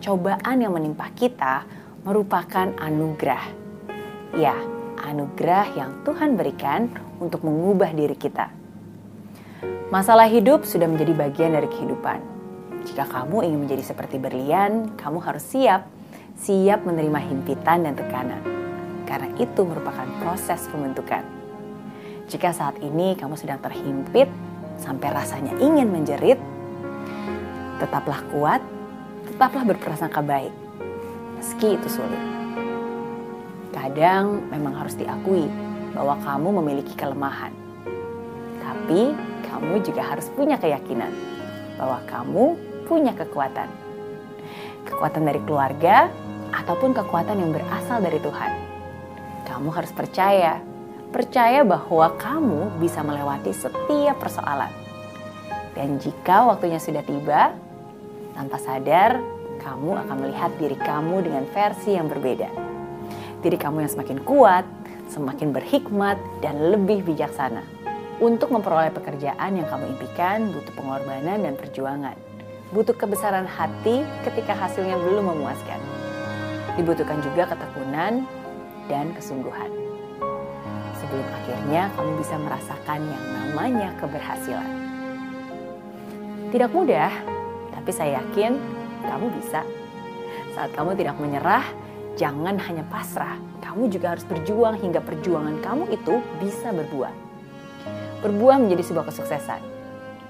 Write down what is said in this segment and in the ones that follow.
cobaan yang menimpa kita merupakan anugerah. Ya, anugerah yang Tuhan berikan untuk mengubah diri kita. Masalah hidup sudah menjadi bagian dari kehidupan. Jika kamu ingin menjadi seperti berlian, kamu harus siap, siap menerima himpitan dan tekanan. Karena itu merupakan proses pembentukan. Jika saat ini kamu sedang terhimpit sampai rasanya ingin menjerit, tetaplah kuat, tetaplah berprasangka baik, meski itu sulit. Kadang memang harus diakui bahwa kamu memiliki kelemahan, tapi kamu juga harus punya keyakinan bahwa kamu punya kekuatan. Kekuatan dari keluarga ataupun kekuatan yang berasal dari Tuhan. Kamu harus percaya, percaya bahwa kamu bisa melewati setiap persoalan. Dan jika waktunya sudah tiba, tanpa sadar kamu akan melihat diri kamu dengan versi yang berbeda. Diri kamu yang semakin kuat, semakin berhikmat, dan lebih bijaksana. Untuk memperoleh pekerjaan yang kamu impikan butuh pengorbanan dan perjuangan. Butuh kebesaran hati ketika hasilnya belum memuaskan. Dibutuhkan juga ketekunan dan kesungguhan. Sebelum akhirnya kamu bisa merasakan yang namanya keberhasilan. Tidak mudah, tapi saya yakin kamu bisa. Saat kamu tidak menyerah, jangan hanya pasrah. Kamu juga harus berjuang hingga perjuangan kamu itu bisa berbuah berbuah menjadi sebuah kesuksesan.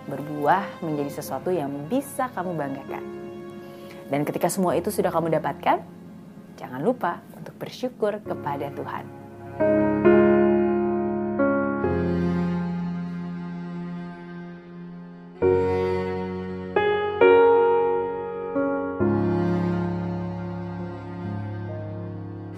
Berbuah menjadi sesuatu yang bisa kamu banggakan. Dan ketika semua itu sudah kamu dapatkan, jangan lupa untuk bersyukur kepada Tuhan.